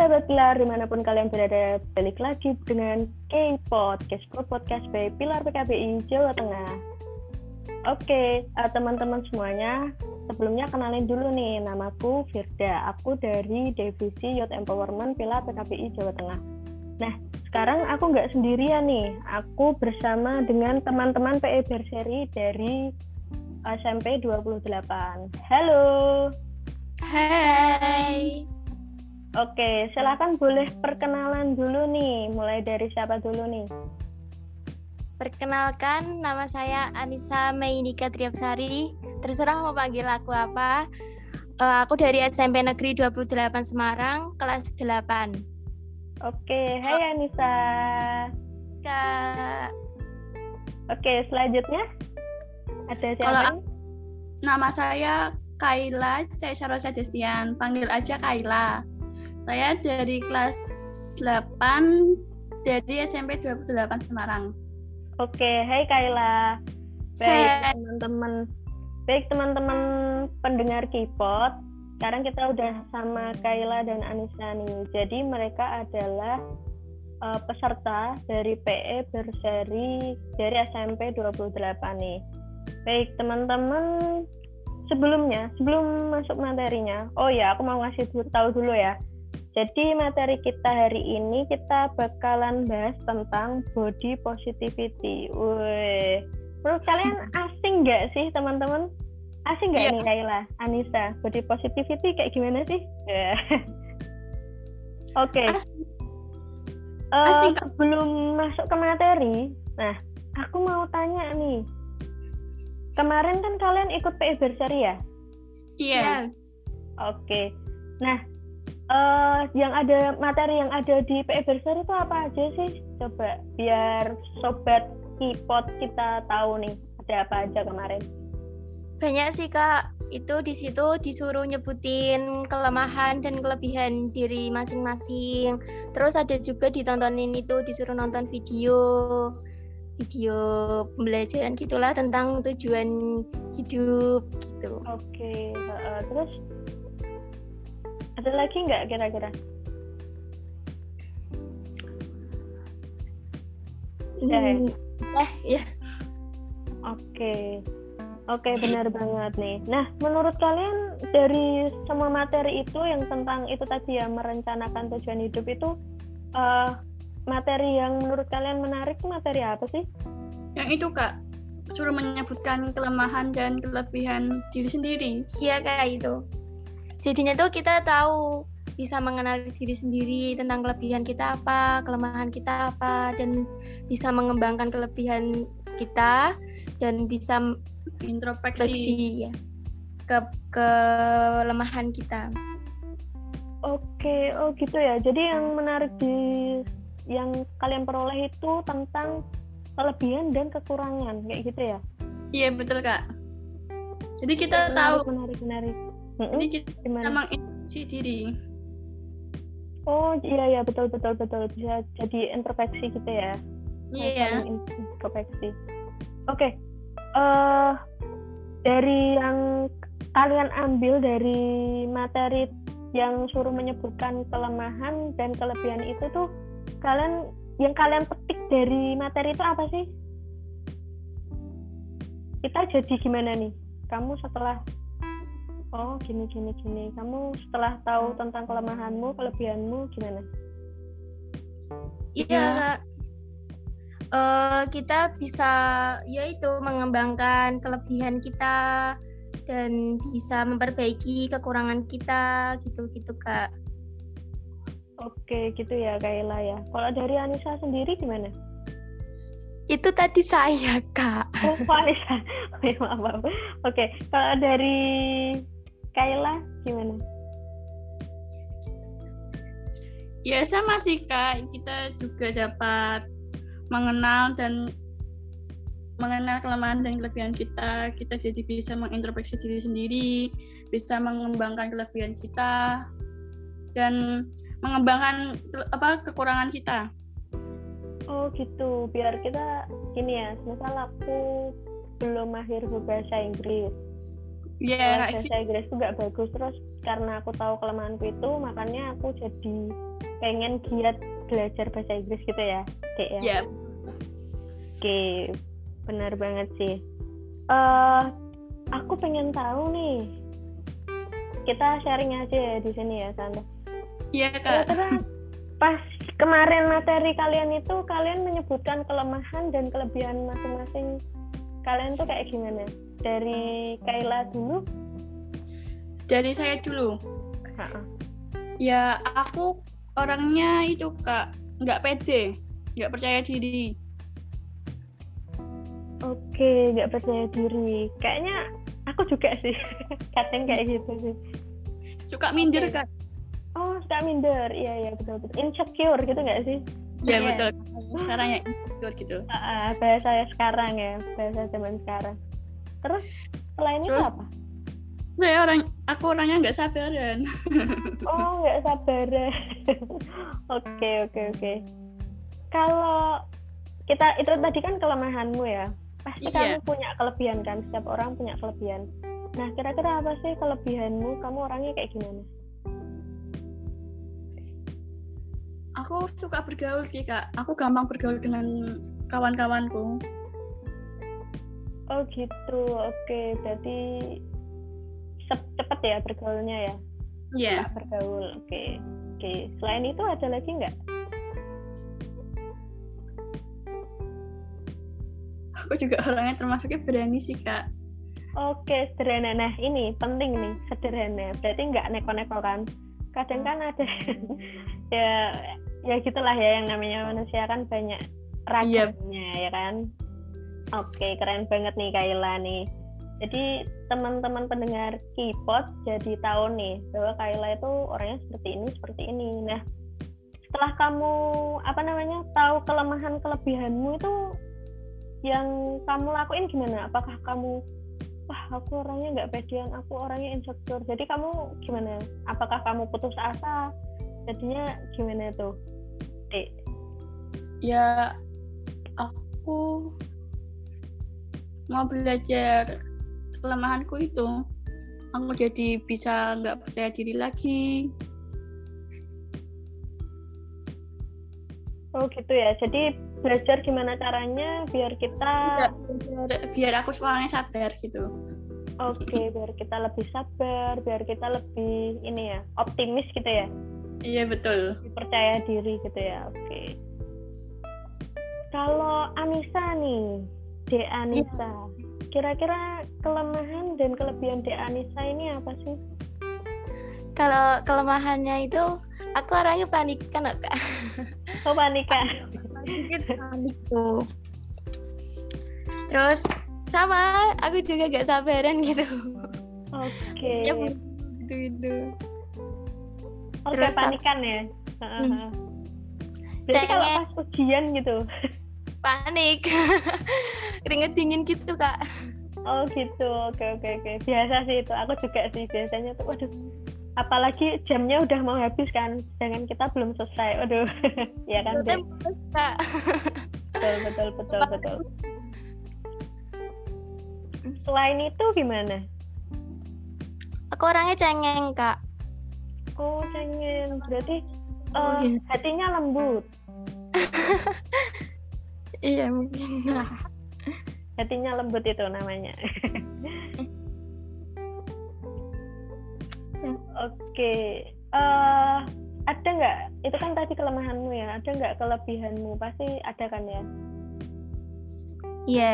sahabat Pilar, di mana pun kalian berada, balik lagi dengan K-Podcast, podcast by Pilar PKBI Jawa Tengah. Oke, uh, teman-teman semuanya, sebelumnya kenalin dulu nih, namaku Firda, aku dari Divisi Youth Empowerment Pilar PKBI Jawa Tengah. Nah, sekarang aku nggak sendirian nih, aku bersama dengan teman-teman PE Berseri dari SMP 28. Halo! Hai! Oke, silakan boleh perkenalan dulu nih. Mulai dari siapa dulu nih? Perkenalkan, nama saya Anissa Mainika Triapsari. Terserah mau panggil aku apa. Uh, aku dari SMP Negeri 28 Semarang, kelas 8. Oke, hai Anissa. Kak. Oke, selanjutnya ada siapa? Kalau nama saya Kaila Caisarosa Destian, panggil aja Kaila. Saya dari kelas 8 dari SMP 28 Semarang. Oke, hai Kaila. Baik teman-teman. Baik teman-teman pendengar Kipot. Sekarang kita udah sama Kaila dan Anissa nih. Jadi mereka adalah uh, peserta dari PE berseri dari SMP 28 nih. Baik teman-teman, sebelumnya sebelum masuk materinya, oh ya aku mau ngasih tahu dulu ya. Jadi materi kita hari ini kita bakalan bahas tentang body positivity. Wih, menurut kalian asing nggak sih teman-teman? Asing nggak yeah. nih Kaila, Anissa? Body positivity kayak gimana sih? Oke. Okay. Uh, eh, sebelum masuk ke materi, nah aku mau tanya nih. Kemarin kan kalian ikut PE Berseri ya? Iya. Yeah. Oke. Okay. Nah, uh, yang ada materi yang ada di PE Berser itu apa aja sih? Coba biar sobat kipot kita tahu nih ada apa aja kemarin. Banyak sih kak, itu di situ disuruh nyebutin kelemahan dan kelebihan diri masing-masing. Terus ada juga ditontonin itu disuruh nonton video video pembelajaran gitulah tentang tujuan hidup gitu. Oke, okay. uh, terus ada lagi nggak kira-kira? Hmm, eh, ya. Oke. Oke, benar banget nih. Nah, menurut kalian dari semua materi itu yang tentang itu tadi ya merencanakan tujuan hidup itu uh, materi yang menurut kalian menarik materi apa sih? Yang itu kak, suruh menyebutkan kelemahan dan kelebihan diri sendiri. Iya kayak itu jadinya tuh kita tahu bisa mengenal diri sendiri tentang kelebihan kita apa, kelemahan kita apa, dan bisa mengembangkan kelebihan kita dan bisa introspeksi ya ke kelemahan kita. Oke, oh gitu ya. Jadi yang menarik di yang kalian peroleh itu tentang kelebihan dan kekurangan, kayak gitu ya? Iya betul kak. Jadi kita menarik, tahu menarik menarik Mm-mm. Jadi kita Gimana? bisa mengintrospeksi diri. Oh iya ya betul betul betul bisa jadi introspeksi gitu ya. Iya. Yeah. Introspeksi. Oke. Okay. Uh, eh, dari yang kalian ambil dari materi yang suruh menyebutkan kelemahan dan kelebihan itu tuh kalian yang kalian petik dari materi itu apa sih? Kita jadi gimana nih? Kamu setelah oh gini gini gini kamu setelah tahu tentang kelemahanmu kelebihanmu gimana iya uh, kita bisa yaitu mengembangkan kelebihan kita dan bisa memperbaiki kekurangan kita gitu gitu kak Oke, gitu ya Kaila ya. Kalau dari Anissa sendiri gimana? Itu tadi saya, Kak. Oh, Anissa. Oke, maaf, maaf. Oke, kalau dari Kaila gimana? Ya sama sih kak, kita juga dapat mengenal dan mengenal kelemahan dan kelebihan kita. Kita jadi bisa mengintrospeksi diri sendiri, bisa mengembangkan kelebihan kita dan mengembangkan apa kekurangan kita. Oh gitu, biar kita gini ya, misal aku belum mahir berbahasa Inggris, yeah, bahasa Inggris tuh gak bagus terus karena aku tahu kelemahanku itu makanya aku jadi pengen giat belajar bahasa Inggris gitu ya, Dek ya? Ya, Oke, benar banget sih. eh aku pengen tahu nih. Kita sharing aja ya di sini ya, Tante. iya kak. Kira-kira pas kemarin materi kalian itu kalian menyebutkan kelemahan dan kelebihan masing-masing kalian tuh kayak gimana? Dari Kayla dulu? Dari saya dulu. Ha-ha. Ya, aku orangnya itu kak nggak pede, nggak percaya diri. Oke, nggak percaya diri. Kayaknya aku juga sih. Kadang kayak gitu sih. Suka minder kak. Oh, suka minder. Iya, iya, betul betul. Insecure gitu nggak sih? Ya Iya. betul. Sekarang ya insecure gitu. Ah, bahasa saya sekarang ya, bahasa zaman sekarang. Terus selain itu Terus? apa? Saya orang, aku orangnya nggak sabaran. Oh, nggak sabar. Oke, oke, oke. Kalau kita itu tadi kan kelemahanmu ya. Pasti Iya. kamu punya kelebihan kan? Setiap orang punya kelebihan. Nah, kira-kira apa sih kelebihanmu? Kamu orangnya kayak gimana? Aku suka bergaul sih kak. Aku gampang bergaul dengan kawan-kawanku. Oh gitu, oke. Berarti cep- cepet ya bergaulnya ya? Iya. Suka bergaul, oke. Oke. Selain itu ada lagi nggak? Aku juga orangnya termasuknya berani sih kak. Oke, sederhana. Nah, ini penting nih, sederhana. Berarti nggak neko-neko kan? Kadang kan ada ya ya gitulah ya yang namanya manusia kan banyak Iya. ragamnya ya kan. Oke, keren banget nih Kaila nih. Jadi teman-teman pendengar Kipot jadi tahu nih bahwa Kaila itu orangnya seperti ini, seperti ini. Nah, setelah kamu apa namanya tahu kelemahan kelebihanmu itu yang kamu lakuin gimana? Apakah kamu wah aku orangnya nggak pedean, aku orangnya insecure. Jadi kamu gimana? Apakah kamu putus asa? Jadinya gimana tuh? Dek. Ya, aku mau belajar kelemahanku itu. Aku jadi bisa nggak percaya diri lagi. Oh gitu ya. Jadi belajar gimana caranya biar kita Biar, biar aku orangnya sabar gitu. oke, biar kita lebih sabar, biar kita lebih ini ya, optimis gitu ya. Iya betul. percaya diri gitu ya. Oke. Kalau Anissa nih, De Anissa. Kira-kira kelemahan dan kelebihan De Anissa ini apa sih? Kalau kelemahannya itu aku orangnya panik kan kak. Oh panika. Sedikit panik tuh. Terus sama aku juga gak sabaran gitu. Oke. Ya gitu gitu. Oh, terus- panikan ya. Hmm. Berarti kalau pas ujian gitu. Panik. Keringet dingin gitu kak. Oh gitu. Oke oke oke. Biasa sih itu. Aku juga sih biasanya tuh. Waduh. Apalagi jamnya udah mau habis kan, sedangkan kita belum selesai. Waduh. ya kan, Dek? terus, kak. Betul betul betul betul. Selain itu gimana? Aku orangnya cengeng kak. Oh, cengeng. Berarti Oh, iya. hatinya lembut. Iya mungkin. Hatinya lembut itu namanya. Ya. Oke. eh ada nggak? Itu kan tadi kelemahanmu ya. Ada nggak kelebihanmu? Pasti ada kan ya. Iya.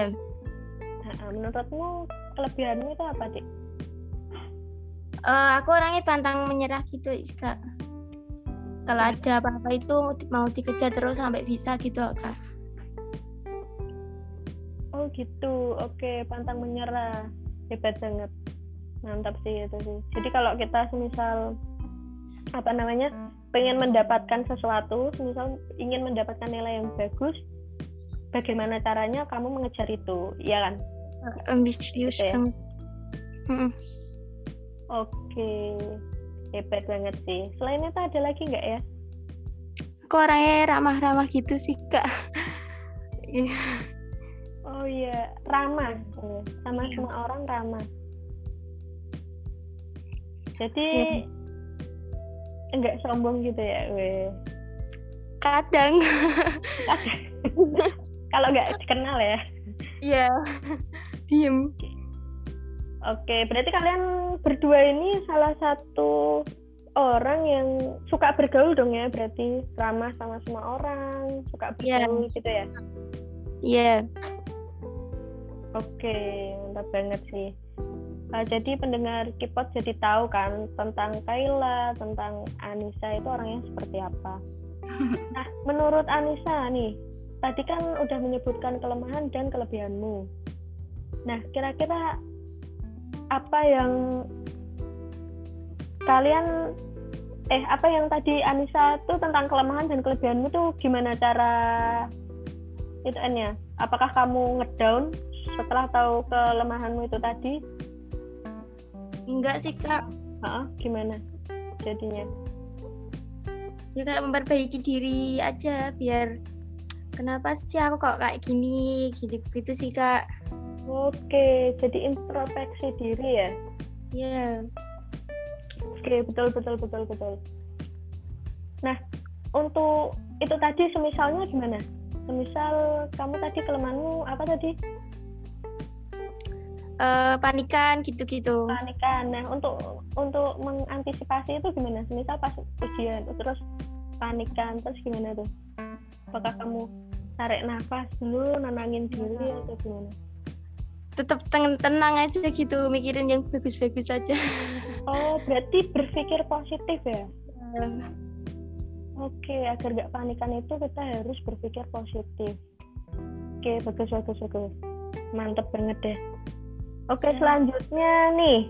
Nah, menurutmu kelebihanmu itu apa, Dik? Eh, aku orangnya pantang menyerah gitu kak. Kalau ada apa-apa itu mau dikejar terus sampai bisa gitu kak. Oh gitu. Oke, pantang menyerah. Hebat banget. Mantap sih itu sih. Jadi kalau kita semisal apa namanya pengen mendapatkan sesuatu, misal ingin mendapatkan nilai yang bagus, bagaimana caranya kamu mengejar itu, ya kan? Ambisius Gitu ya? Oke, hebat banget sih. Selain itu ada lagi nggak ya? Aku orangnya ramah-ramah gitu sih kak. Oh iya, ramah, sama Iya. semua orang ramah. Jadi Iya. enggak sombong gitu ya, weh. kadang Kalau nggak dikenal ya. iya diem Oke, berarti kalian berdua ini salah satu orang yang suka bergaul dong ya, berarti ramah sama semua orang, suka Iya. bergaul gitu ya. iya Oke, mantap banget sih. Uh, jadi pendengar Kipot jadi tahu kan tentang Kayla, tentang Anissa itu orangnya seperti apa. Nah, menurut Anissa nih, tadi kan udah menyebutkan kelemahan dan kelebihanmu. Nah, kira-kira apa yang kalian eh apa yang tadi Anissa tuh tentang kelemahan dan kelebihanmu tuh gimana cara itu nya apakah kamu ngedown setelah tahu kelemahanmu itu tadi? Enggak sih kak. Heeh, gimana jadinya? Ya kayak memperbaiki diri aja biar kenapa sih aku kok kayak gini? Gitu gitu sih kak. Oke jadi introspeksi diri ya? Ya Oke, betul betul betul betul. Nah, untuk itu tadi semisalnya gimana? Semisal kamu tadi kelemahanmu apa tadi? Eh, panikan gitu-gitu Panikan. Nah, untuk untuk mengantisipasi itu gimana? Semisal pas ujian terus panikan terus gimana tuh? Apakah kamu tarik nafas dulu, nenangin diri atau gimana? tetap ten- tenang aja gitu mikirin yang bagus-bagus aja Oh, berarti berpikir positif ya? Eh, Oke, agar nggak panikan itu kita harus berpikir positif. Oke, bagus, bagus, bagus. Mantep banget deh. Oke, Siap. selanjutnya nih.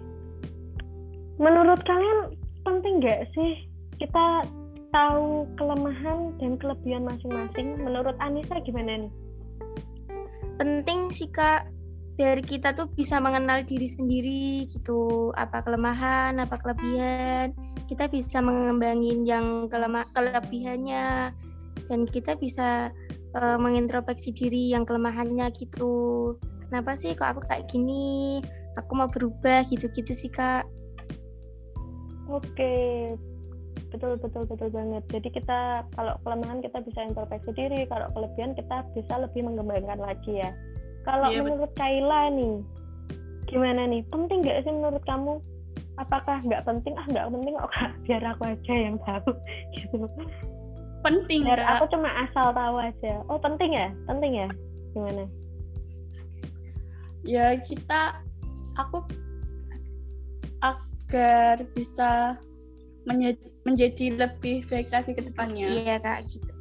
Menurut kalian penting nggak sih kita tahu kelemahan dan kelebihan masing-masing? Menurut Anissa gimana nih? penting sih kak biar kita tuh bisa mengenal diri sendiri gitu apa kelemahan apa kelebihan kita bisa mengembangin yang kelema kelebihannya dan kita bisa eh, mengintrospeksi diri yang kelemahannya gitu kenapa sih kok aku kayak gini aku mau berubah gitu-gitu sih kak Oke, betul betul betul banget. Jadi kita kalau kelemahan kita bisa introspeksi diri, kalau kelebihan kita bisa lebih mengembangkan lagi ya. Kalau Iya, menurut Kayla nih, gimana nih? Penting nggak sih menurut kamu? Apakah nggak penting? Ah nggak penting kok kak. Biar aku aja yang tahu gitu. penting Biar kak aku cuma asal tahu aja. Oh penting ya? Penting ya? Gimana? Ya kita aku agar bisa menjadi lebih baik lagi ke depannya iya kak gitu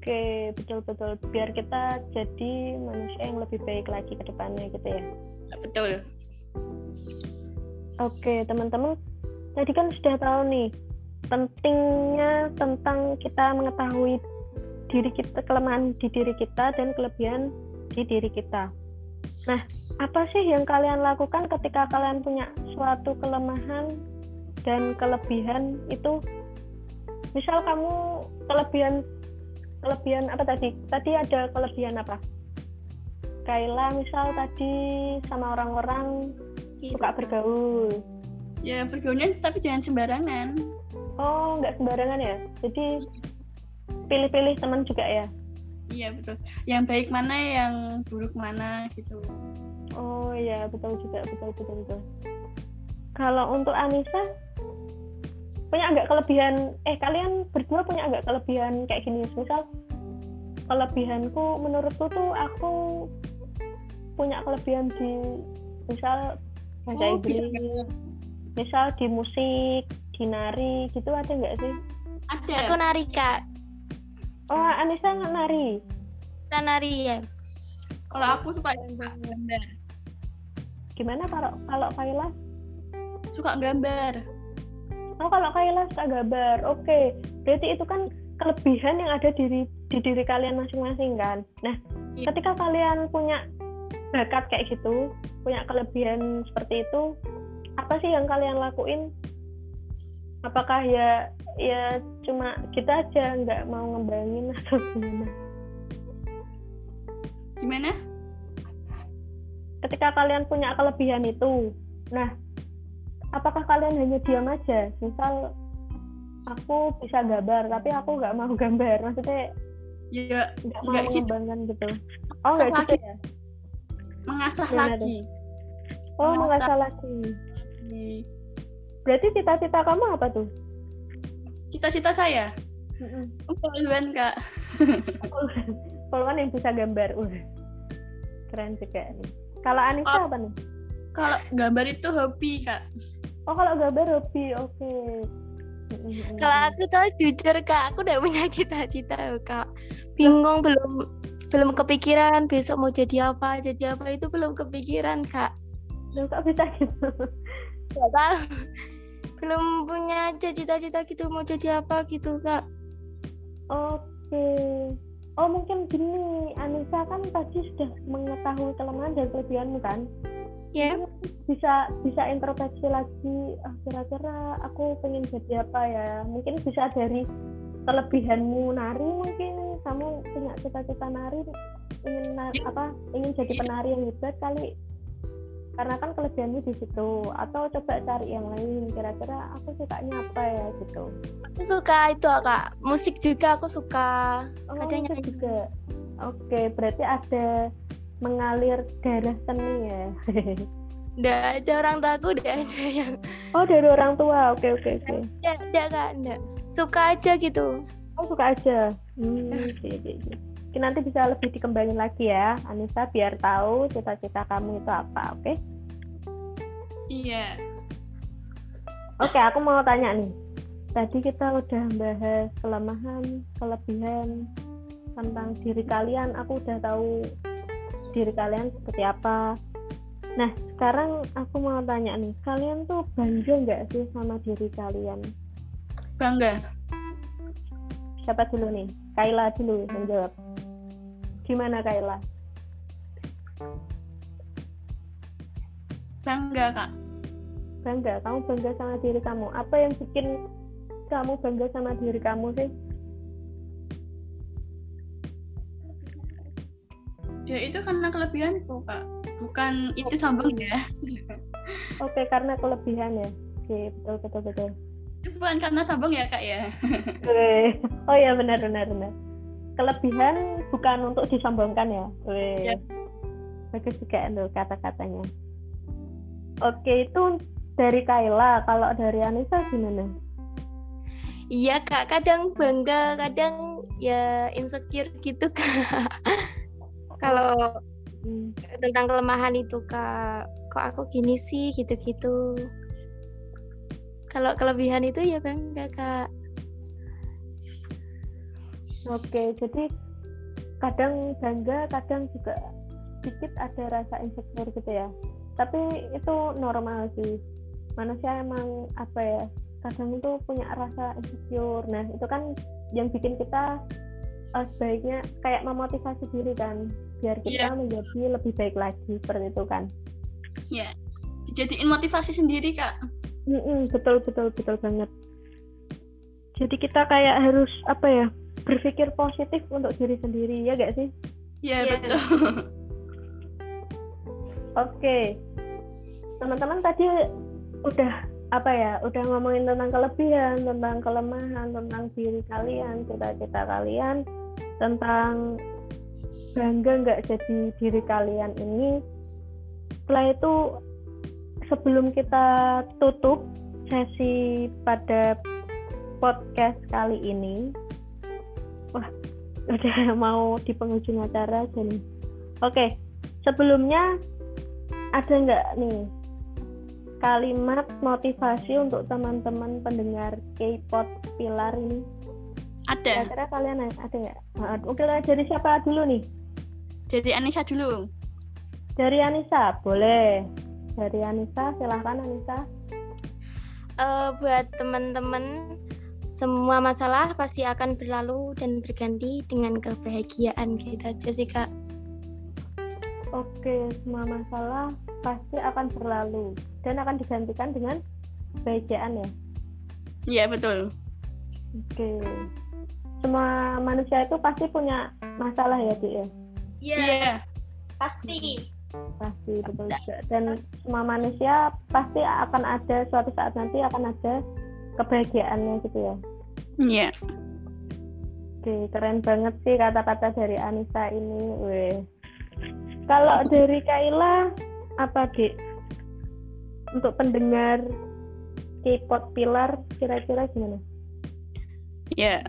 Oke, betul betul. Biar kita jadi manusia yang lebih baik lagi ke depannya gitu ya. betul Oke, teman-teman, tadi kan sudah tahu nih pentingnya tentang kita mengetahui diri kita, kelemahan di diri kita dan kelebihan di diri kita. Nah, apa sih yang kalian lakukan ketika kalian punya suatu kelemahan dan kelebihan itu? Misal kamu kelebihan kelebihan apa tadi? Tadi ada kelebihan apa? Kaila misal tadi sama orang-orang gitu suka bergaul. ya bergaulnya tapi jangan sembarangan Oh, nggak sembarangan ya. Jadi pilih-pilih teman juga ya. Iya betul yang baik mana yang buruk mana gitu Oh iya, betul juga, betul betul betul. Kalau untuk Anissa punya nggak kelebihan? Eh kalian berdua punya nggak kelebihan kayak gini? Misal kelebihanku menurutku tuh aku punya kelebihan di misal bahasa Oh, Inggris, misal di musik, di nari gitu ada nggak sih? ada aku nari kak Oh Anissa nggak nari. kita nari ya kalau aku suka gambar Gimana kalau kalau Kaila? suka gambar Oh kalau Kaila suka gambar, oke. Berarti itu kan kelebihan yang ada diri di diri kalian masing-masing kan. Nah, Iya. ketika kalian punya bakat kayak gitu, punya kelebihan seperti itu, apa sih yang kalian lakuin? Apakah ya ya cuma kita aja nggak mau ngembangin atau gimana? gimana? Ketika kalian punya kelebihan itu, nah apakah kalian hanya diam aja? Misal aku bisa gambar tapi aku nggak mau gambar. Maksudnya ya nggak mau gitu. mengembangkan gitu. Oh nggak gitu ya? mengasah Gimana lagi. oh Mengasah. mengasah lagi. Berarti cita-cita kamu apa tuh cita-cita saya poluan kak kalau kan yang bisa gambar uh keren juga nih kalau Anissa Oh. apa nih kalau gambar itu hobi kak oh kalau gambar hobi oke Mm-mm. Kalau aku tahu jujur kak, aku udah punya cita-cita kak. Bingung belum belum kepikiran besok mau jadi apa, jadi apa itu belum kepikiran kak. Loh, kok bisa gitu Gak tahu. Belum punya cita-cita gitu mau jadi apa gitu kak. Oke. Oh mungkin gini, Anissa kan tadi sudah mengetahui kelemahan dan kelebihanmu kan? Ya. Bisa bisa introspeksi lagi. Ah, kira-kira aku pengen jadi apa ya? Mungkin bisa dari kelebihanmu nari mungkin kamu punya cita-cita nari ingin na- apa ingin jadi penari yang hebat kali karena kan kelebihanmu di situ atau coba cari yang lain kira-kira aku sukanya apa ya gitu Aku suka itu kak. Musik juga aku suka. Oh, Kadang juga. Oke, berarti ada mengalir darah seni ya. Nggak ada orang tua aku udah ada yang. oh, dari orang tua. Oke, oke, oke. Nggak, nggak kak, nggak. Suka aja gitu. Oh, suka aja. Hmm, oke, oke, oke. Nanti bisa lebih dikembangin lagi ya, Anissa, biar tahu cita-cita kamu itu apa, oke? iya Oke, aku mau tanya nih. Tadi kita udah bahas kelemahan, kelebihan tentang diri kalian. Aku udah tahu diri kalian seperti apa. Nah, sekarang aku mau tanya nih, kalian tuh bangga nggak sih sama diri kalian? bangga Siapa dulu nih? Kaila dulu yang jawab. Gimana Kaila? bangga kak Bangga? Kamu bangga sama diri kamu? Apa yang bikin kamu bangga sama diri kamu sih? ya itu karena kelebihanku kak bukan itu sombong ya Oke, karena kelebihan ya. Oke, betul betul betul. itu bukan karena sombong ya kak ya. Oh ya benar benar benar. Kelebihan bukan untuk disombongkan ya. Weh. Ya. Bagus juga tuh kata-katanya. Oke itu dari Kaila. Kalau dari Anissa gimana? Iya kak, kadang bangga, kadang ya insecure gitu kak. Kalau Hmm. tentang kelemahan itu kak, kok aku gini sih gitu-gitu. Kalau kelebihan itu ya bangga kak. Oke jadi kadang bangga, kadang juga sedikit ada rasa insecure gitu ya. Tapi itu normal sih. Manusia emang apa ya? Kadang itu punya rasa insecure. Nah itu kan yang bikin kita eh, sebaiknya kayak memotivasi diri kan biar kita menjadi lebih baik lagi seperti itu kan. jadiin motivasi sendiri kak Mm-mm, betul betul betul banget. Jadi kita kayak harus apa ya berpikir positif untuk diri sendiri ya gak sih? ya Iya. betul Oke, teman-teman tadi udah apa ya? Udah ngomongin tentang kelebihan, tentang kelemahan, tentang diri kalian, cita-cita kalian, tentang bangga nggak jadi diri kalian ini. Setelah itu, sebelum kita tutup sesi pada podcast kali ini, wah, udah mau di penghujung acara dan oke. Sebelumnya ada nggak nih kalimat motivasi untuk teman-teman pendengar K-pop Pilar ini? ada Kira-kira kalian ada nggak? Nah, Mungkin dari siapa dulu nih? jadi Anissa dulu Dari Anissa, boleh. Dari Anissa, silahkan Anissa. Eh, buat teman-teman semua masalah pasti akan berlalu dan berganti dengan kebahagiaan gitu aja sih kak. Oke, semua masalah pasti akan berlalu dan akan digantikan dengan kebahagiaan ya. iya betul Oke. Semua manusia itu pasti punya masalah ya, Dik ya. iya pasti. pasti betul juga dan semua manusia pasti akan ada suatu saat nanti akan ada kebahagiaannya gitu ya Iya. Oke, keren banget sih kata-kata dari Anissa ini. Weh. Kalau dari Kaila, apa, Dik? Untuk pendengar K-pop pilar, kira-kira gimana? Ya,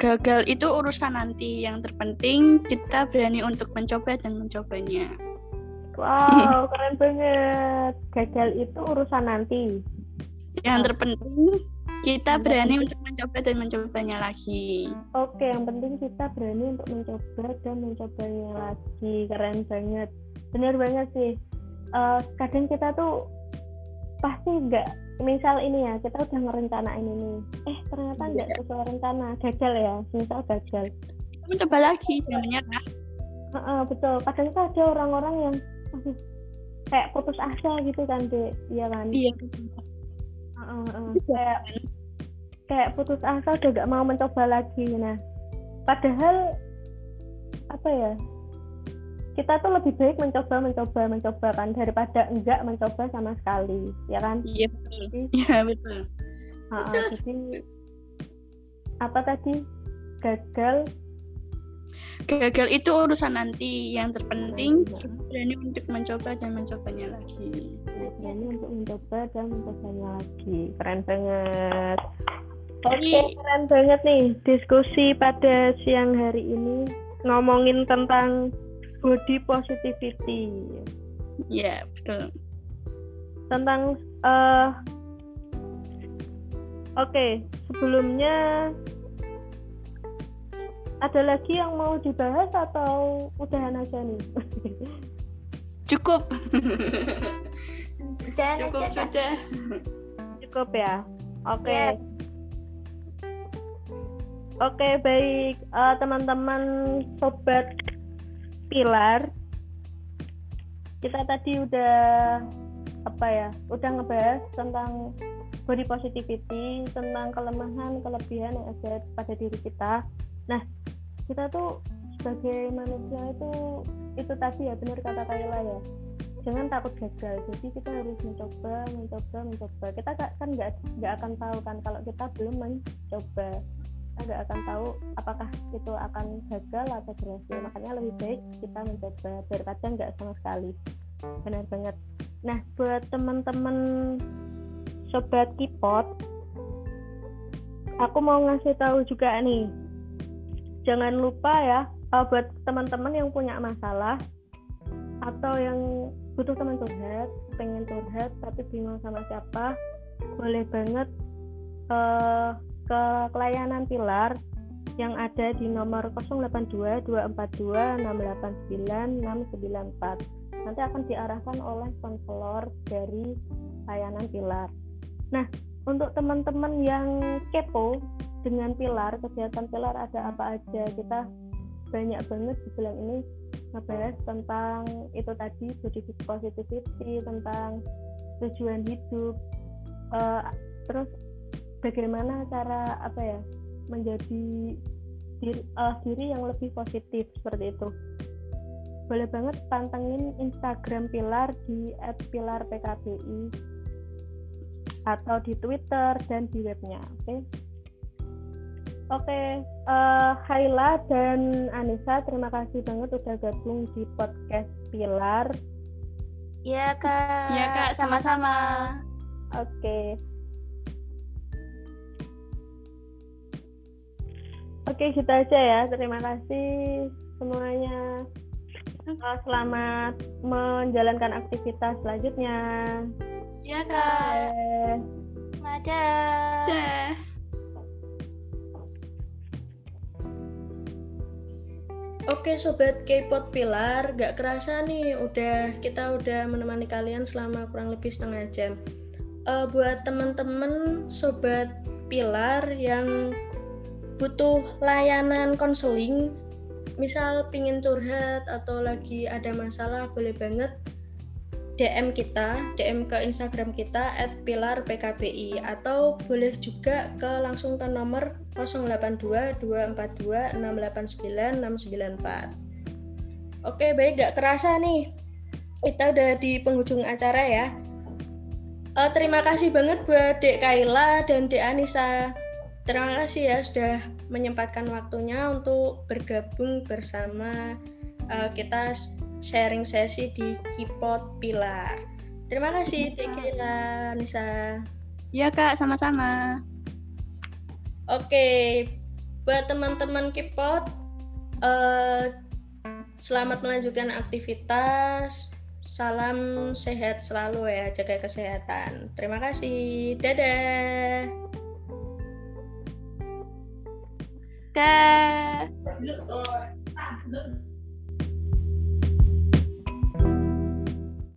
gagal itu urusan nanti. Yang terpenting kita berani untuk mencoba dan mencobanya. Wow, keren banget. Gagal itu urusan nanti. Yang terpenting kita berani untuk mencoba dan mencobanya lagi. Oke, yang penting kita berani untuk mencoba dan mencobanya lagi. Keren banget. Bener banget sih. Eh, kadang kita tuh pasti nggak, misal ini ya, kita udah ngerencanain ini. Eh, ternyata nggak sesuai rencana. Gagal ya, misal gagal. Mencoba lagi, jangan menyerah. Heeh, betul. Kadang tuh ada orang-orang yang kayak putus asa gitu kan, Dek. Iya kan? Iya. Heeh, heeh. Kayak kayak putus asa udah gak mau mencoba lagi. Nah, padahal apa ya? Kita tuh lebih baik mencoba, mencoba, mencoba kan daripada enggak mencoba sama sekali, ya kan? Iya betul. Iya betul. heeh, Betul. jadi apa tadi? Gagal Gagal itu urusan nanti. Yang terpenting kita berani untuk mencoba dan mencobanya lagi. berani untuk mencoba dan mencobanya lagi. Keren banget. Oke, Iya. keren banget nih diskusi pada siang hari ini ngomongin tentang body positivity. Iya betul. Tentang eh Oke, sebelumnya ada lagi yang mau dibahas atau udahan aja nih? Cukup. Cukup aja sudah. Cukup ya. Oke. Ya. Oke, baik Eh, teman-teman sobat pilar. Kita tadi udah apa ya? Udah ngebahas tentang body positivity, tentang kelemahan, kelebihan yang ada pada diri kita. Nah, kita tuh sebagai manusia itu itu tadi ya benar kata Kayla ya jangan takut gagal jadi kita harus mencoba mencoba mencoba kita ka- kan nggak nggak akan tahu kan kalau kita belum mencoba kita nggak akan tahu apakah itu akan gagal atau berhasil. Makanya lebih baik kita mencoba daripada nggak sama sekali. Benar banget. Nah buat teman-teman sobat kipot aku mau ngasih tahu juga nih. Jangan lupa ya uh, buat teman-teman yang punya masalah atau yang butuh teman curhat, pengen curhat tapi bingung sama siapa, boleh banget uh, ke layanan pilar yang ada di nomor 082 242 689 694. Nanti akan diarahkan oleh konselor dari layanan pilar. Nah, untuk teman-teman yang kepo dengan pilar, kegiatan pilar ada apa aja, kita banyak banget di bulan ini ngebahas tentang itu tadi body positivity tentang tujuan hidup Eh, terus bagaimana cara apa ya menjadi diri, eh, diri yang lebih positif seperti itu boleh banget pantengin Instagram Pilar di @pilarpkbi atau di Twitter dan di webnya oke Oke, eh Haila dan Anissa, terima kasih banget udah gabung di podcast Pilar. Ya kak. Iya, Kak, sama-sama. Oke. Oke, gitu aja ya. Terima kasih semuanya. Eh, selamat menjalankan aktivitas selanjutnya. Ya kak. Eh, Ada. Dah. Oke sobat K-pop Pilar, gak kerasa nih udah kita udah menemani kalian selama kurang lebih setengah jam. Eh, buat teman-teman sobat Pilar yang butuh layanan konseling, misal pingin curhat atau lagi ada masalah, boleh banget DM kita, DM ke Instagram kita @pilarpkbi atau boleh juga ke langsung ke nomor 082 242 689 694. Oke, baik gak kerasa nih. Kita udah di penghujung acara ya. Eh, terima kasih banget buat Dek Kaila dan Dek Anissa. Terima kasih ya sudah menyempatkan waktunya untuk bergabung bersama uh, kita sharing sesi di Kipot Pilar. Terima kasih Dekila Nisa. Iya kak, sama-sama. Oke, buat teman-teman Kipot, uh, selamat melanjutkan aktivitas. Salam sehat selalu ya, jaga kesehatan. Terima kasih. Dadah. Dadah.